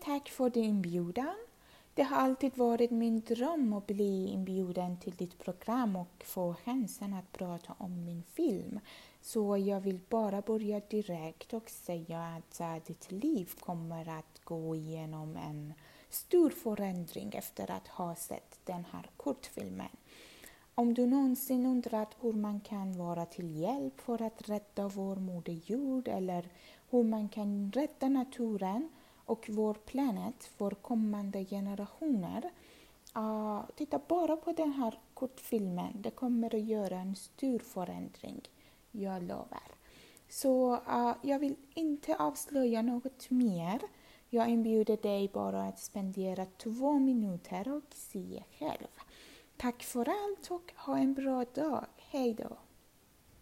tack för din inbjudan. Det har alltid varit min dröm att bli inbjuden till ditt program och få chansen att prata om min film. Så jag vill bara börja direkt och säga att eh, ditt liv kommer att gå igenom en stor förändring efter att ha sett den här kortfilmen. Om du någonsin undrat hur man kan vara till hjälp för att rädda vår moder jord eller hur man kan rädda naturen och vår planet för kommande generationer. Uh, titta bara på den här kortfilmen. Det kommer att göra en stor förändring. Jag lovar. Så uh, jag vill inte avslöja något mer. Jag inbjuder dig bara att spendera två minuter och se själv. Tack för allt och ha en bra dag. Hej då!